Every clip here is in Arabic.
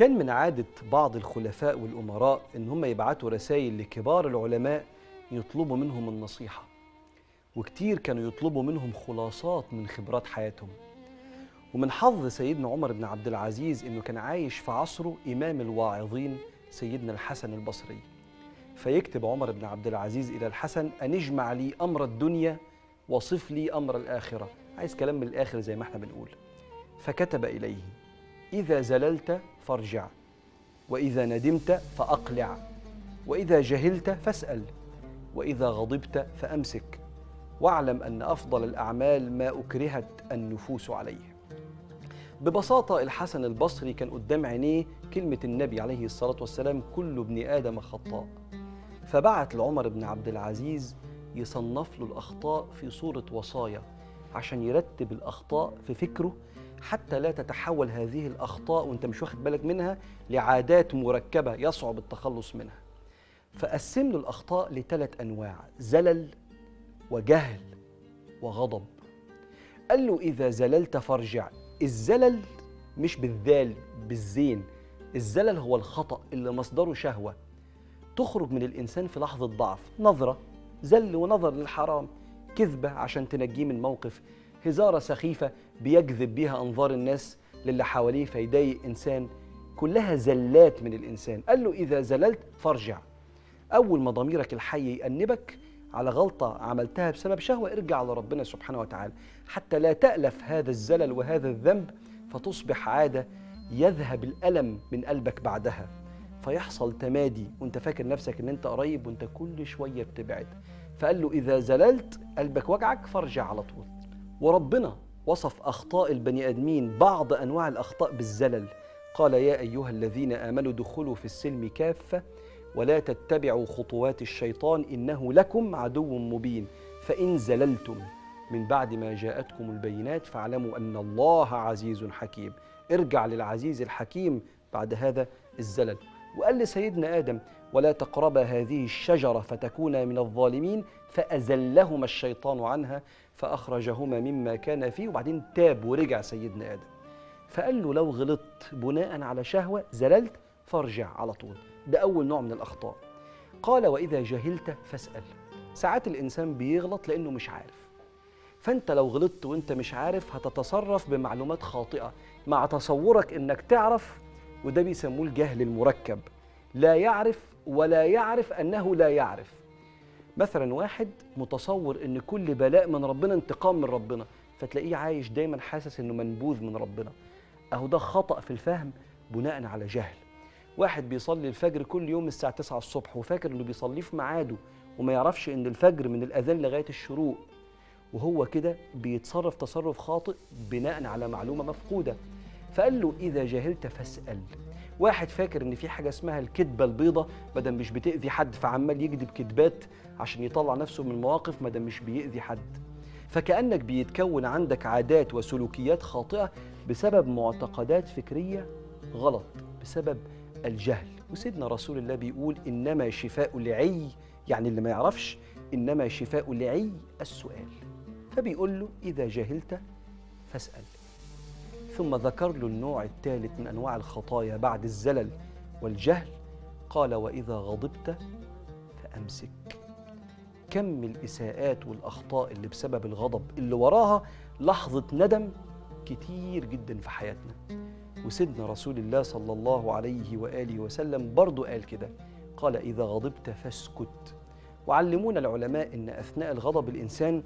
كان من عادة بعض الخلفاء والأمراء إن هم يبعتوا رسائل لكبار العلماء يطلبوا منهم النصيحة. وكتير كانوا يطلبوا منهم خلاصات من خبرات حياتهم. ومن حظ سيدنا عمر بن عبد العزيز إنه كان عايش في عصره إمام الواعظين سيدنا الحسن البصري. فيكتب عمر بن عبد العزيز إلى الحسن أن اجمع لي أمر الدنيا وصف لي أمر الآخرة. عايز كلام من الآخر زي ما إحنا بنقول. فكتب إليه. إذا زللت فارجع وإذا ندمت فأقلع وإذا جهلت فاسأل وإذا غضبت فأمسك. واعلم أن أفضل الأعمال ما أكرهت النفوس عليه. ببساطة الحسن البصري كان قدام عينيه كلمة النبي عليه الصلاة والسلام كل ابن آدم خطاء. فبعت لعمر بن عبد العزيز يصنف له الأخطاء في صورة وصايا عشان يرتب الأخطاء في فكره حتى لا تتحول هذه الأخطاء وأنت مش واخد بالك منها لعادات مركبة يصعب التخلص منها. فقسم له الأخطاء لثلاث أنواع زلل وجهل وغضب. قال له إذا زللت فارجع. الزلل مش بالذال بالزين. الزلل هو الخطأ اللي مصدره شهوة. تخرج من الإنسان في لحظة ضعف نظرة زل ونظر للحرام كذبة عشان تنجيه من موقف. هزارة سخيفة بيجذب بيها أنظار الناس للي حواليه فيضايق إنسان كلها زلات من الإنسان. قال له إذا زللت فارجع. أول ما ضميرك الحي يأنبك على غلطة عملتها بسبب شهوة ارجع لربنا سبحانه وتعالى. حتى لا تألف هذا الزلل وهذا الذنب فتصبح عادة يذهب الألم من قلبك بعدها. فيحصل تمادي. وأنت فاكر نفسك إن أنت قريب وأنت كل شوية بتبعد. فقال له إذا زللت قلبك وجعك فارجع على طول. وربنا وصف أخطاء البني آدمين بعض أنواع الأخطاء بالزلل. قال يا أيها الذين آمنوا دخلوا في السلم كافة ولا تتبعوا خطوات الشيطان إنه لكم عدو مبين. فإن زللتم من بعد ما جاءتكم البينات فاعلموا أن الله عزيز حكيم. ارجع للعزيز الحكيم بعد هذا الزلل. وقال لسيدنا آدم ولا تقربا هذه الشجرة فتكونا من الظالمين فأزلهما الشيطان عنها فأخرجهما مما كان فيه. وبعدين تاب ورجع سيدنا آدم. فقال له لو غلطت بناء على شهوة زللت فارجع على طول. ده أول نوع من الأخطاء. قال وإذا جهلت فاسأل. ساعات الإنسان بيغلط لأنه مش عارف. فأنت لو غلطت وأنت مش عارف هتتصرف بمعلومات خاطئة مع تصورك إنك تعرف وده بيسموه الجهل المركب. لا يعرف ولا يعرف أنه لا يعرف. مثلا واحد متصور إن كل بلاء من ربنا انتقام من ربنا فتلاقيه عايش دايما حاسس إنه منبوذ من ربنا. أهو ده خطأ في الفهم بناء على جهل. واحد بيصلي الفجر كل يوم الساعة 9 الصبح وفاكر إنه بيصليه في ميعاده وما يعرفش إن الفجر من الأذان لغاية الشروق. وهو كده بيتصرف تصرف خاطئ بناء على معلومة مفقودة. فقال له إذا جهلت فاسأل. واحد فاكر إن في حاجة اسمها الكذبة البيضة بدل مش بتأذي حد فعمال يكذب كذبات عشان يطلع نفسه من المواقف ما مش بيأذي حد. فكأنك بيتكون عندك عادات وسلوكيات خاطئة بسبب معتقدات فكرية غلط بسبب الجهل. وسيدنا رسول الله بيقول إنما شفاء لعي يعني اللي ما يعرفش إنما شفاء لعي السؤال. فبيقول له إذا جهلت فاسأل. ثم ذكر له النوع الثالث من أنواع الخطايا بعد الزلل والجهل. قال وإذا غضبت فأمسك. كم الإساءات والأخطاء اللي بسبب الغضب اللي وراها لحظة ندم كتير جدا في حياتنا. وسيدنا رسول الله صلى الله عليه وآله وسلم برضو قال كده. قال إذا غضبت فاسكت. وعلمونا العلماء إن أثناء الغضب الإنسان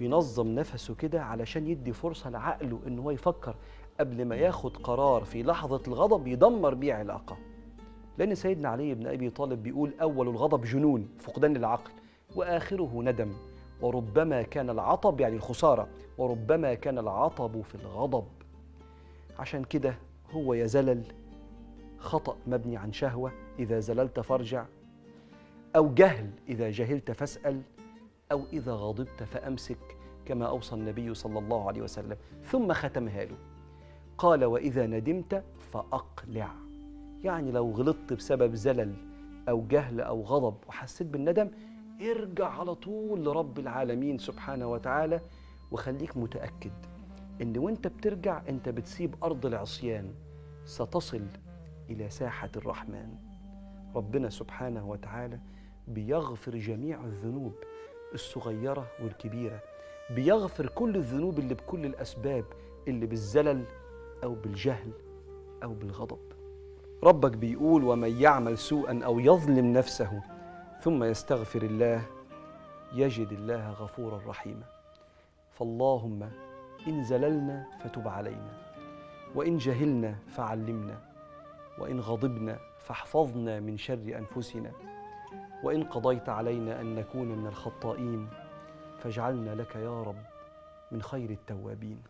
ينظم نفسه كده علشان يدي فرصة لعقله إن هو يفكر قبل ما ياخد قرار في لحظة الغضب يدمر بيه علاقة لأن سيدنا علي بن أبي طالب بيقول أول الغضب جنون فقدان العقل وآخره ندم. وربما كان العطب يعني الخسارة وربما كان العطب في الغضب. عشان كده هو يا زلل خطأ مبني عن شهوة إذا زللت فارجع أو جهل إذا جهلت فاسأل. أو إذا غضبت فأمسك كما أوصى النبي صلى الله عليه وسلم. ثم ختمها له. قال وإذا ندمت فأقلع. يعني لو غلطت بسبب زلل أو جهل أو غضب وحسيت بالندم ارجع على طول لرب العالمين سبحانه وتعالى وخليك متأكد إن وأنت بترجع أنت بتسيب أرض العصيان ستصل إلى ساحة الرحمن. ربنا سبحانه وتعالى بيغفر جميع الذنوب الصغيرة والكبيرة بيغفر كل الذنوب اللي بكل الأسباب اللي بالزلل أو بالجهل أو بالغضب. ربك بيقول ومن يعمل سوءا أو يظلم نفسه ثم يستغفر الله يجد الله غفورا رحيما فاللهم إن زللنا فتب علينا وإن جهلنا فعلمنا وإن غضبنا فاحفظنا من شر أنفسنا. وإن قضيت علينا أن نكون من الخطائين فاجعلنا لك يا رب من خير التوابين.